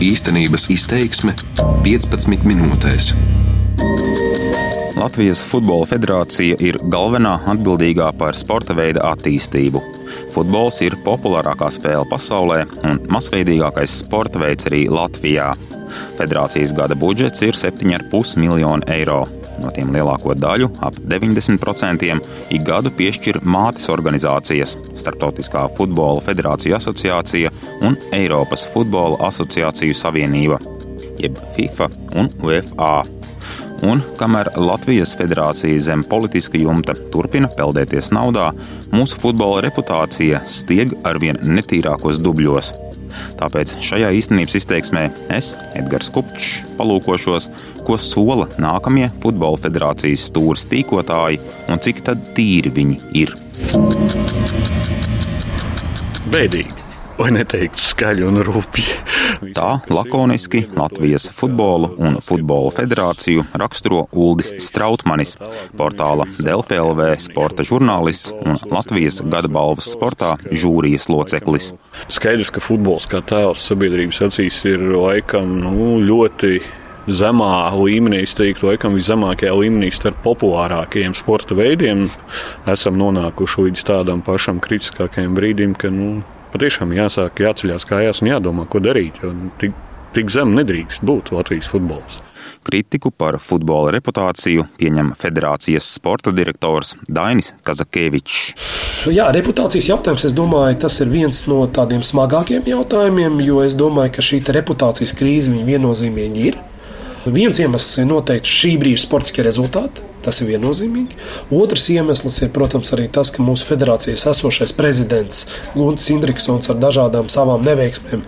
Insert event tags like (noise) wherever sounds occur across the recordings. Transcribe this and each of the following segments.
Īstenības izteiksme 15 minūtēs. Latvijas Futbola Federācija ir galvenā atbildīgā par sporta veida attīstību. Futbols ir populārākā spēle pasaulē un masveidīgākais sporta veids arī Latvijā. Federācijas gada budžets ir 7,5 miljoni eiro. No tiem lielāko daļu, ap 90%, ik gadu piešķir mātes organizācijas - Startautiskā futbola federācija asociācija un Eiropas futbola asociāciju savienība, jeb FIFA un UEFA. Un kamēr Latvijas federācija zem politiska jumta turpina peldēties naudā, mūsu futbola reputācija stieg arvien netīrākos dubļos. Tāpēc šajā īstenības izteiksmē es, Edgars Kupčs, palūkošos, ko sola nākamie futbola federācijas stūres tīkotāji un cik tīri viņi ir. Bēdīgi lai neteiktu skaļi un rūpīgi. Tā lakoniski Latvijas futbolu un futbola federāciju raksturo Uldis Strautmanis, portāla Delfēlv sporta žurnālists un Latvijas gada balvas sportā žūrijas loceklis. Skaidrs, ka futbols kā tēls sabiedrības acīs ir laikam nu, ļoti zemā līmenī, es teiktu, laikam viszemākajā līmenī starp populārākajiem sporta veidiem. Esam nonākuši līdz tādam pašam kritiskākajam brīdim, ka nu, patiešām jāsāk jāceļās kājās un jādomā, ko darīt. Tik, tik zem nedrīkst būt Latvijas futbols. Kritiku par futbola reputāciju pieņem federācijas sporta direktors Dainis Kazakēvičs. Jā, reputācijas jautājums, es domāju, tas ir viens no tādiem smagākiem jautājumiem, jo es domāju, ka šī reputācijas krīze viennozīmīgi ir. Viens iemesls ir noteikti šī brīža sportiskie rezultāti. Tas ir viennozīmīgi. Otrs iemesls ir, protams, arī tas, ka mūsu federācijas esošais prezidents Gunts Indriksons ar dažādām savām neveiksmēm,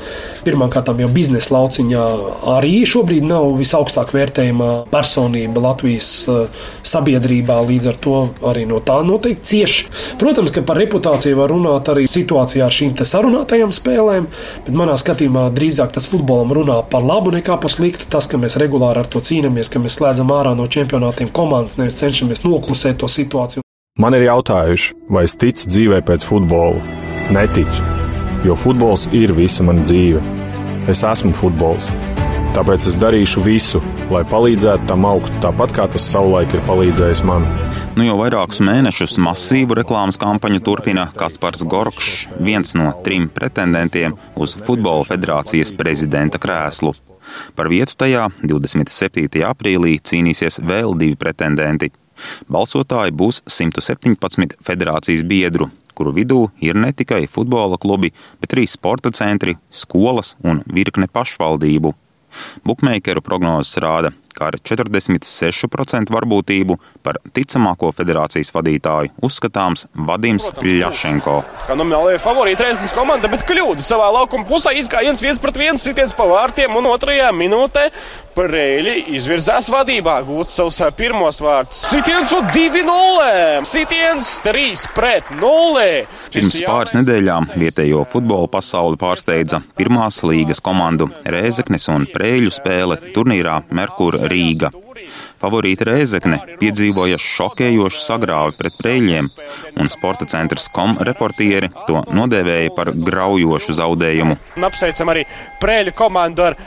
pirmkārt jau biznesa lauciņā, arī šobrīd nav visaugstāk vērtējama personība Latvijas eh, sabiedrībā. Līdz ar to arī no tā noteikti cieši. Protams, ka par reputāciju var runāt arī situācijā ar šīm sarunātajām spēlēm, bet manā skatījumā drīzāk tas futbolam runā par labu nekā par sliktu. Tas, ka mēs regulāri ar to cīnāmies, ka mēs slēdzam ārā no čempionātiem komandas nevis cenšamies noklusēt to situāciju. Man ir jautājuši, vai es ticu dzīvē pēc futbola. Neticu, jo futbols ir visa mana dzīve. Es esmu futbols. Tāpēc es darīšu visu, lai palīdzētu tam augt, tāpat kā tas savulaik ir palīdzējis man. Nu jau vairākus mēnešus masīvu reklāmas kampaņu turpina Kaspars Gorkšs, viens no trim pretendentiem uz Futbola federācijas prezidenta krēslu. Par vietu tajā 27. aprīlī cīnīsies vēl divi pretendenti. Balsotāji būs 117 federācijas biedru, kuru vidū ir ne tikai futbola klubi, bet arī sporta centri, skolas un virkne pašvaldību. Bukmēkeru prognozes rāda, kā ar 46% varbūtību par ticamāko federācijas vadītāju uzskatāms Vadims Ļašenko. Kā nominālajā favorīta reizes komanda, bet kļūda savā laukuma pusē izgājiens viens pret viens sitiens pa vārtiem un otrajā minūtē Preļi izvirzās vadībā, gūst savus pirmos vārdus. Sitiens un 2-0! Sitiens 3 pret 0! Pirms pāris nedēļām vietējo futbola pasauli pārsteidza pirmās līgas komandu Rēzeknes un Prēļu spēle turnīrā Merkur Rīga. Favorīta Reizekne piedzīvoja šokējošu sagrāvi pret prēļiem, un sporta centrs kom reportieri to nodēvēja par graujošu zaudējumu. Un apsveicam arī prēļu komandu ar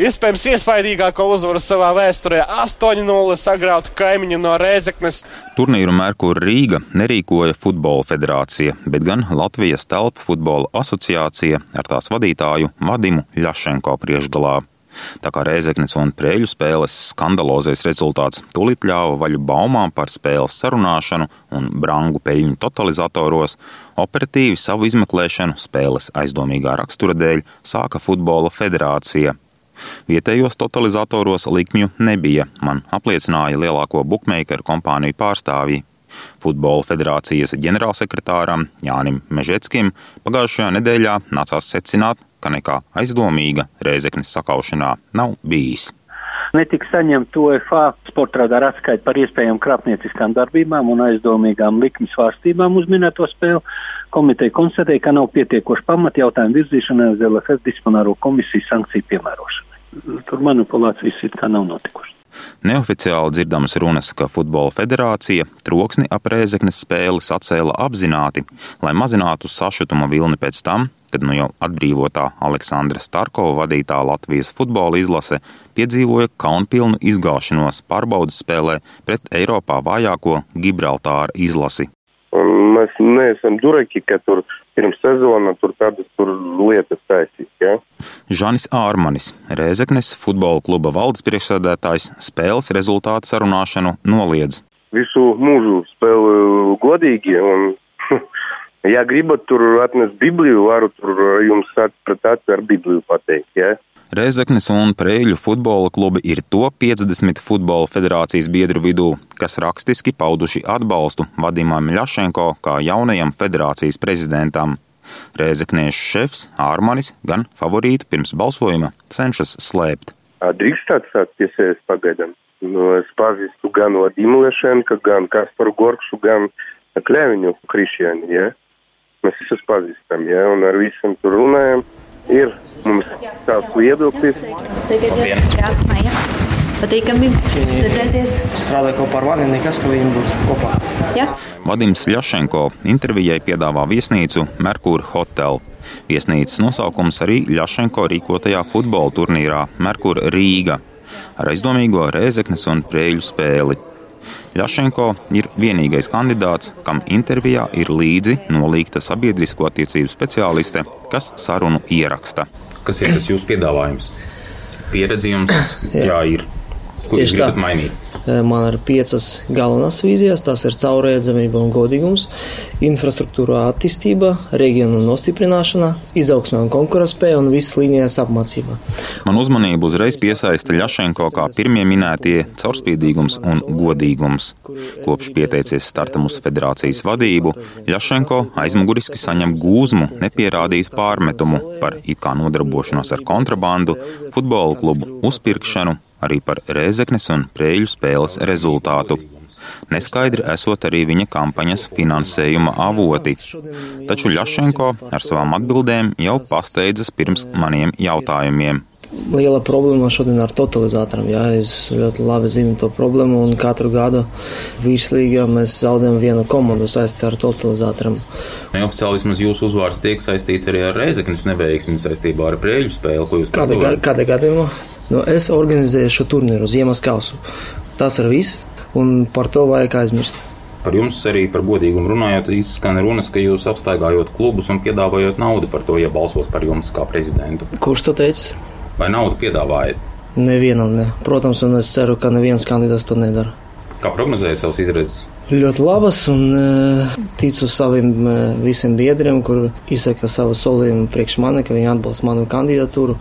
iespējams iespaidīgāko uzvaru savā vēsturē - 8-0 sagrautu kaimiņu no Reizeknes. Turnīru Merkur Rīga nerīkoja Futbola federācija, bet gan Latvijas telpu futbola asociācija ar tās vadītāju Vadimu Ļašenko priekšgalā. Tā kā Reizeknes un Prēļu spēles skandalozais rezultāts tūlīt ļāva vaļu baumām par spēles sarunāšanu un brangu peļņu totalizatoros, operatīvi savu izmeklēšanu spēles aizdomīgā rakstura dēļ sāka Futbola federācija. Vietējos totalizatoros likmju nebija, man apliecināja lielāko bukmēkeru kompāniju pārstāvji. Futbola federācijas ģenerālsekretāram Jānim Mežetskim pagājušajā nedēļā nācās secināt, ka nekā aizdomīga Rēzeknes sakaušanā nav bijis. Netika saņemta UEFA sporta radara atskaita par iespējām krāpnieciskām darbībām un aizdomīgām likmes svārstībām uz minēto spēli. Komiteja konstatēja, ka nav pietiekoši pamati jautājumu virzīšanai uz LFF disciplināro komisiju sankciju piemērošanai. Tur manipulācijas it kā nav notikušas. Neoficiāli dzirdamas runas, ka Futbola federācija troksni ap rēzeknes spēli sacēla apzināti, lai mazinātu sašutuma vilni pēc tam, kad nu jau atbrīvotā Aleksandra Starkova vadītā Latvijas futbola izlase piedzīvoja kaunpilnu izgāšanos pārbaudas spēlē pret Eiropā vājāko Gibraltāra izlasi. Mēs neesam duraki, ka tur pirms sezona tur tādas tur lietas taisīt. Ja? Žanis Ārmanis, Rēzeknes futbola kluba valdes priekšsēdētājs, spēles rezultātu sarunāšanu noliedz. Visu mūžu spēlēju godīgi un (laughs) Ja gribat tur atnest Bibliju, varu tur jums pret acu ar Bibliju pateikt. Ja? Reizeknis un Prēļu futbola klubi ir to 50 futbola federācijas biedru vidū, kas rakstiski pauduši atbalstu Vadimam Ļašenko kā jaunajam federācijas prezidentam. Reizekniešu šefs Ārmanis gan favorītu pirms balsojuma cenšas slēpt. Drīkst tāds piesēst pagaidām. Nu, es pazīstu gan Vadimu Lešenko, gan Kasparu Gorkšu, gan Kļēviņu Krišjani. Ja? Mēs visus pazīstam, ja, un ar visiem tur runājam. Ir mums tāds viedoklis. Patīkami redzēties. Strādāju kopā ar Vadimu, nekas, ka viņi būtu kopā. Ja? Vadims Ļašenko intervijai piedāvā viesnīcu Merkur Hotel. Viesnīcas nosaukums arī Ļašenko rīkotajā futbola turnīrā Merkur Rīga ar aizdomīgo Rēzeknes un Prēļu spēli. Ļašenko ir vienīgais kandidāts, kam intervijā ir līdzi nolīgta sabiedrisko attiecību speciāliste, kas sarunu ieraksta. Kas ir tas jūsu piedāvājums? Pieredzi jums jā. Jā, ir. Ko jūs gribat mainīt? Eh, man ir piecas galvenās vīzijas. Tas ir caurredzamība un godīgums, infrastruktūra attīstība, reģionu nostiprināšana, izaugsme un konkurētspēja un visas līnijas apmācība. Man uzmanību uzreiz piesaista Ļašenko kā pirmie minētie caurspīdīgums un godīgums. Kopš pieteicies startam uz federācijas vadību, Ļašenko aizmuguriski saņem gūzmu nepierādītu pārmetumu par it kā nodarbošanos ar kontrabandu, futbola klubu uzpirkšanu arī par Rēzeknes un Prēļu spēles rezultātu. Neskaidri esot arī viņa kampaņas finansējuma avoti. Taču Ļašenko ar savām atbildēm jau pasteidzas pirms maniem jautājumiem. Liela problēma šodien ar totalizatoriem. Jā, es ļoti labi zinu to problēmu, un katru gadu virslīgā mēs zaudējam vienu komandu saistībā ar totalizatoriem. Neoficiāli vismaz jūsu uzvārds tiek saistīts arī ar Reizeknas neveiksmi saistībā ar prēļu spēli. Kāda, kāda gadījumā? Nu, es organizēju šo turnīru Ziemas kausu. Tas ir viss, un par to vajag aizmirst. Par jums arī par godīgumu runājot, izskan runas, ka jūs apstaigājot klubus un piedāvājot naudu par to, ja balsos par jums kā prezidentu. Kurš to teica? Vai naudu piedāvājat? Nevienam, ne. Protams, un es ceru, ka neviens kandidāts to nedara. Kā prognozējat savus izredzes? Ļoti labas un uh, ticu saviem uh, visiem biedriem, kur izsaka savu solījumu priekš mani, ka viņi atbalsta manu kandidatūru.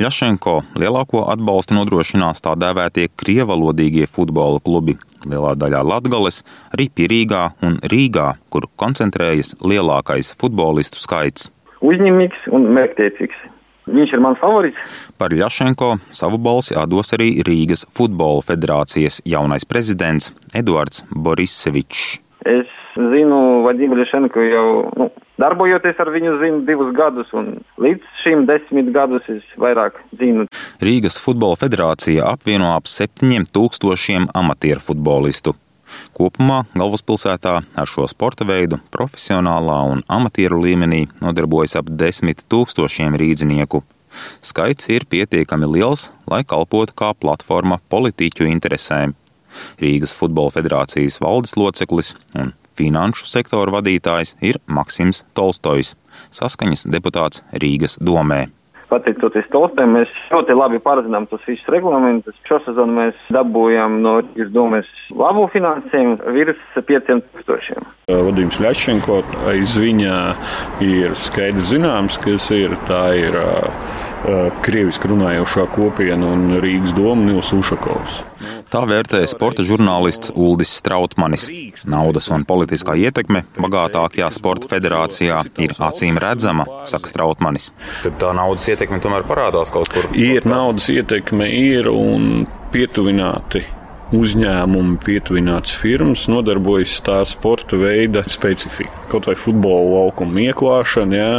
Ļašenko lielāko atbalstu nodrošinās tā dēvētie krievalodīgie futbola klubi. Lielā daļā Latgales, arī Pirīgā un Rīgā, kur koncentrējas lielākais futbolistu skaits. Uzņemīgs un mērķtiecīgs. Viņš ir mans favorīts. Par Ļašenko savu balsi atdos arī Rīgas futbola federācijas jaunais prezidents Eduards Borisevičs. Es zinu Vadimu Lišenko jau nu, darbojoties ar viņu zinu divus gadus, un līdz šim desmit gadus es vairāk zinu. Rīgas futbola federācija apvieno ap septiņiem tūkstošiem amatieru futbolistu. Kopumā galvaspilsētā ar šo sporta veidu profesionālā un amatieru līmenī nodarbojas ap desmit tūkstošiem rīdzinieku. Skaits ir pietiekami liels, lai kalpotu kā platforma politiķu interesēm. Rīgas Futbola federācijas valdes loceklis un finanšu sektora vadītājs ir Maksims Tolstojs, saskaņas deputāts Rīgas domē pateicoties Tolstēm, mēs ļoti labi pārzinām tos visus reglamentus. Šo sezonu mēs dabūjām no Rīgas domes labu finansējumu virs 500 tūkstošiem. Vadījums Ļašenko aiz viņa ir skaidrs zināms, kas ir. Tā ir uh, krieviski runājošā kopiena un Rīgas doma Nils Ušakovs. Tā vērtē sporta žurnālists Uldis Strautmanis. Naudas un politiskā ietekme bagātākajā sporta federācijā ir acīm redzama, saka Strautmanis. Tad tā naudas ietekme tomēr parādās kaut kur. Ir naudas ietekme, ir un pietuvināti uzņēmumi, pietuvināts firmas nodarbojas tā sporta veida specifika. Kaut vai futbola laukuma ieklāšana, jā,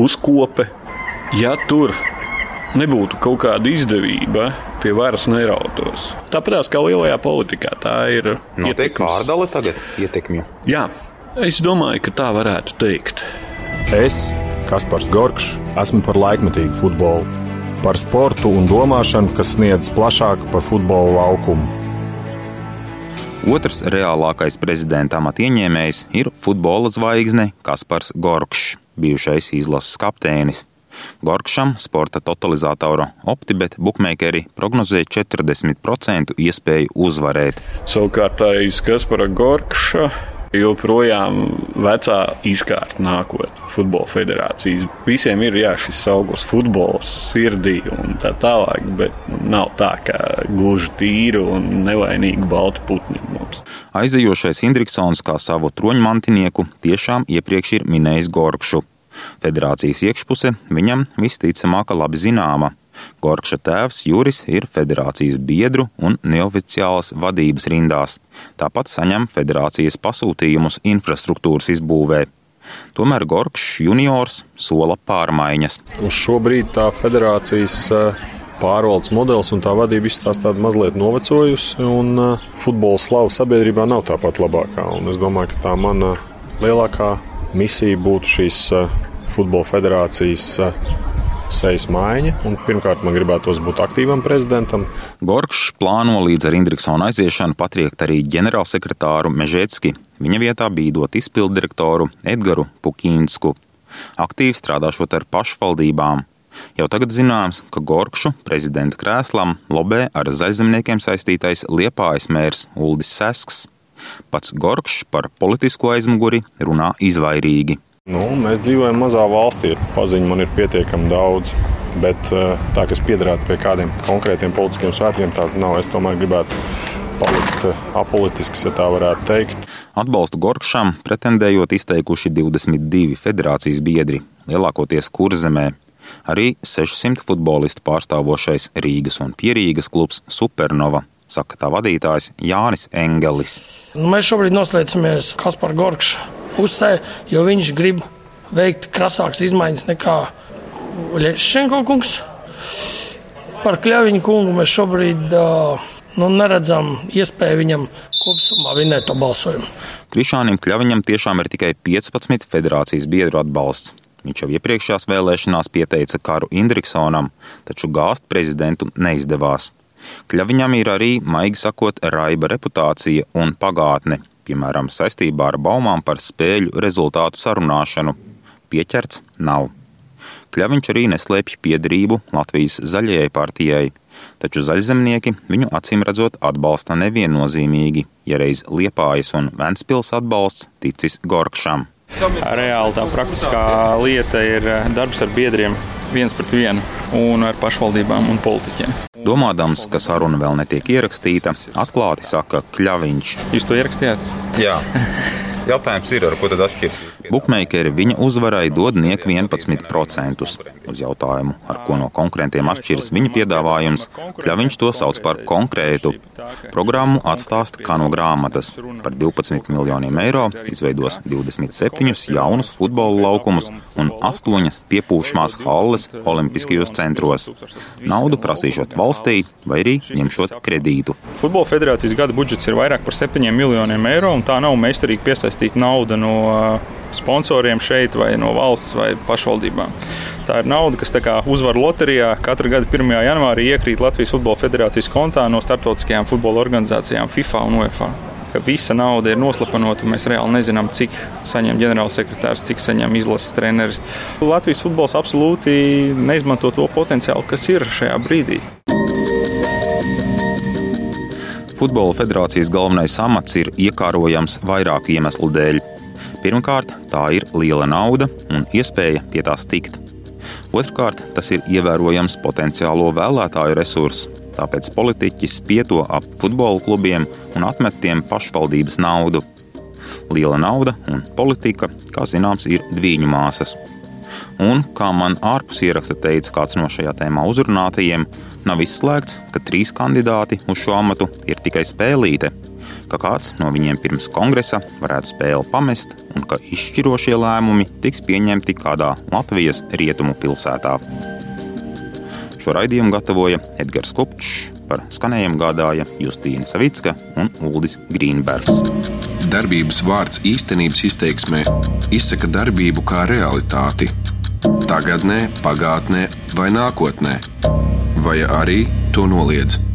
uzkope. Ja tur nebūtu kaut kāda izdevība, pie varas nerautos. Tāpat kā lielajā politikā, tā ir notiek pārdale tagad ietekmju. Jā, es domāju, ka tā varētu teikt. Es, Kaspars Gorkšs, esmu par laikmetīgu futbolu, par sportu un domāšanu, kas sniedz plašāk par futbola laukumu. Otrs reālākais prezidenta amata ieņēmējs ir futbola zvaigzne Kaspars Gorkšs, bijušais izlases kapteinis. Gorkšam sporta totalizatoru OptiBet bookmakeri prognozēja 40% iespēju uzvarēt. Savukārt aiz Kaspara Gorkša joprojām vecā izkārta nākotnē, futbola federācijas. Visiem ir jā, šis augurs futbols, sirdī un tā tālāk, bet nav tā, ka gluži tīru un nevainīgu baltu putni mums. Aizejošais Indriksons kā savu troņmantinieku tiešām iepriekš ir minējis Gorkšu. Federācijas iekšpuse viņam visticamāk labi zināma. Gorkša tēvs Juris ir federācijas biedru un neoficiālas vadības rindās. Tāpat saņem federācijas pasūtījumus infrastruktūras izbūvē. Tomēr Gorkšs juniors sola pārmaiņas. Uz šo brīdi tā federācijas eh, pārvaldes modelis un tā vadība izstāsta mazliet novecojusi, un eh, futbola slava sabiedrībā nav tāpat labākā. Un es domāju, ka tā mana lielākā misija būtu šīs futbola federācijas sejas maiņa. Pirmkārt, man gribētos būt aktīvam prezidentam. Gorkšs plāno līdz ar Indriksona aiziešanu patriekt arī ģenerālsekretāru Mežetski. Viņa vietā bīdot izpilddirektoru Edgars Pukīnsku. Aktīvi strādāšot ar pašvaldībām. Jau tagad zināms, ka Gorkšu prezidenta krēslam lobē ar zaļzemniekiem saistītais liepājas mērs Uldis Sesks. Pats Gorkšs par politisko aizmuguri runā izvairīgi. Nu, mēs dzīvojam mazā valstī, paziņu man ir pietiekami daudz. Bet eh, tā, kas piederētu pie kādiem konkrētiem politiskiem svētkiem, tāds nav. Es tomēr gribētu palikt eh, apolitisks, ja tā varētu teikt. Atbalstu Gorkšam pretendējot izteikuši 22 federācijas biedri, lielākoties kurzemē. Arī 600 futbolistu pārstāvošais Rīgas un Pierīgas klubs Supernova saka tā vadītājs Jānis Engelis. Nu, mēs šobrīd noslēdzamies Kaspar Gorkša pusē, jo viņš grib veikt krasākas izmaiņas nekā Lešenko kungs. Par Kļaviņu kungu mēs šobrīd nu, neredzam iespēju viņam kopumā vinēt to balsojumu. Krišānam Kļaviņam tiešām ir tikai 15 federācijas biedru atbalsts. Viņš jau iepriekšējās vēlēšanās pieteica karu Indriksonam, taču gāzt prezidentu neizdevās. Kļaviņam ir arī, maigi sakot, raiba reputācija un pagātne piemēram, saistībā ar baumām par spēļu rezultātu sarunāšanu. Pieķerts nav. Kļaviņš arī neslēpj piedarību Latvijas zaļajai partijai, taču zaļzemnieki viņu acīm redzot atbalsta neviennozīmīgi, ja reiz Liepājas un Ventspils atbalsts ticis Gorkšam. Reāli tā praktiskā lieta ir darbs ar biedriem viens pret vienu un ar pašvaldībām un politiķiem. Domādams, ka saruna vēl netiek ierakstīta, atklāti saka Kļaviņš. Jūs to ierakstījāt? Jā. (laughs) Jautājums ir, ar ko tad atšķiras? Bukmeikeri viņa uzvarai dod nieku 11%. Uz jautājumu, ar ko no konkurentiem atšķiras viņa piedāvājums, Kļaviņš to sauc par konkrētu. Programmu atstāsta kā no grāmatas. Par 12 miljoniem eiro izveidos 27 jaunus futbola laukumus un 8 piepūšamās halles Olimpiskajos centros. Naudu prasīšot valstī vai arī ņemšot kredītu. Futbola federācijas gada budžets ir vairāk par 7 miljoniem eiro, un tā nav meistarīgi piesaistīta nauda no sponsoriem šeit, vai no valsts vai pašvaldībām. Tā ir nauda, kas uzvar loterijā. Katru gadu 1. janvārī iekrīt Latvijas Futbola Federācijas kontā no starptautiskajām futbola organizācijām FIFA un UEFA. Visa nauda ir noslapinota, mēs reāli nezinām, cik saņem ģenerālsekretārs, cik saņem izlases treneris. Latvijas futbols absolūti neizmanto to potenciālu, kas ir šajā brīdī. Futbola federācijas galvenais amats ir iekārojams vairāku iemeslu dēļ. Pirmkārt, tā ir liela nauda un iespēja pie tās tikt. Otrkārt, tas ir ievērojams potenciālo vēlētāju resurss, tāpēc politiķi spieto ap futbola klubiem un atmet tiem pašvaldības naudu. Liela nauda un politika, kā zināms, ir dviņu māsas. Un, kā man ārpus ieraksta teica kāds no šajā tēmā uzrunātajiem, Nav izslēgts, ka trīs kandidāti uz šo amatu ir tikai spēlīte, ka kāds no viņiem pirms kongresa varētu spēli pamest un ka izšķirošie lēmumi tiks pieņemti kādā Latvijas rietumu pilsētā. Šo raidījumu gatavoja Edgars Kopčs, par skanējumu gādāja Justīna Savicka un Uldis Grīnbergs. Darbības vārds īstenības izteiksmē izsaka darbību kā realitāti. Tagatnē, pagātnē vai nākotnē vai arī to noliedz.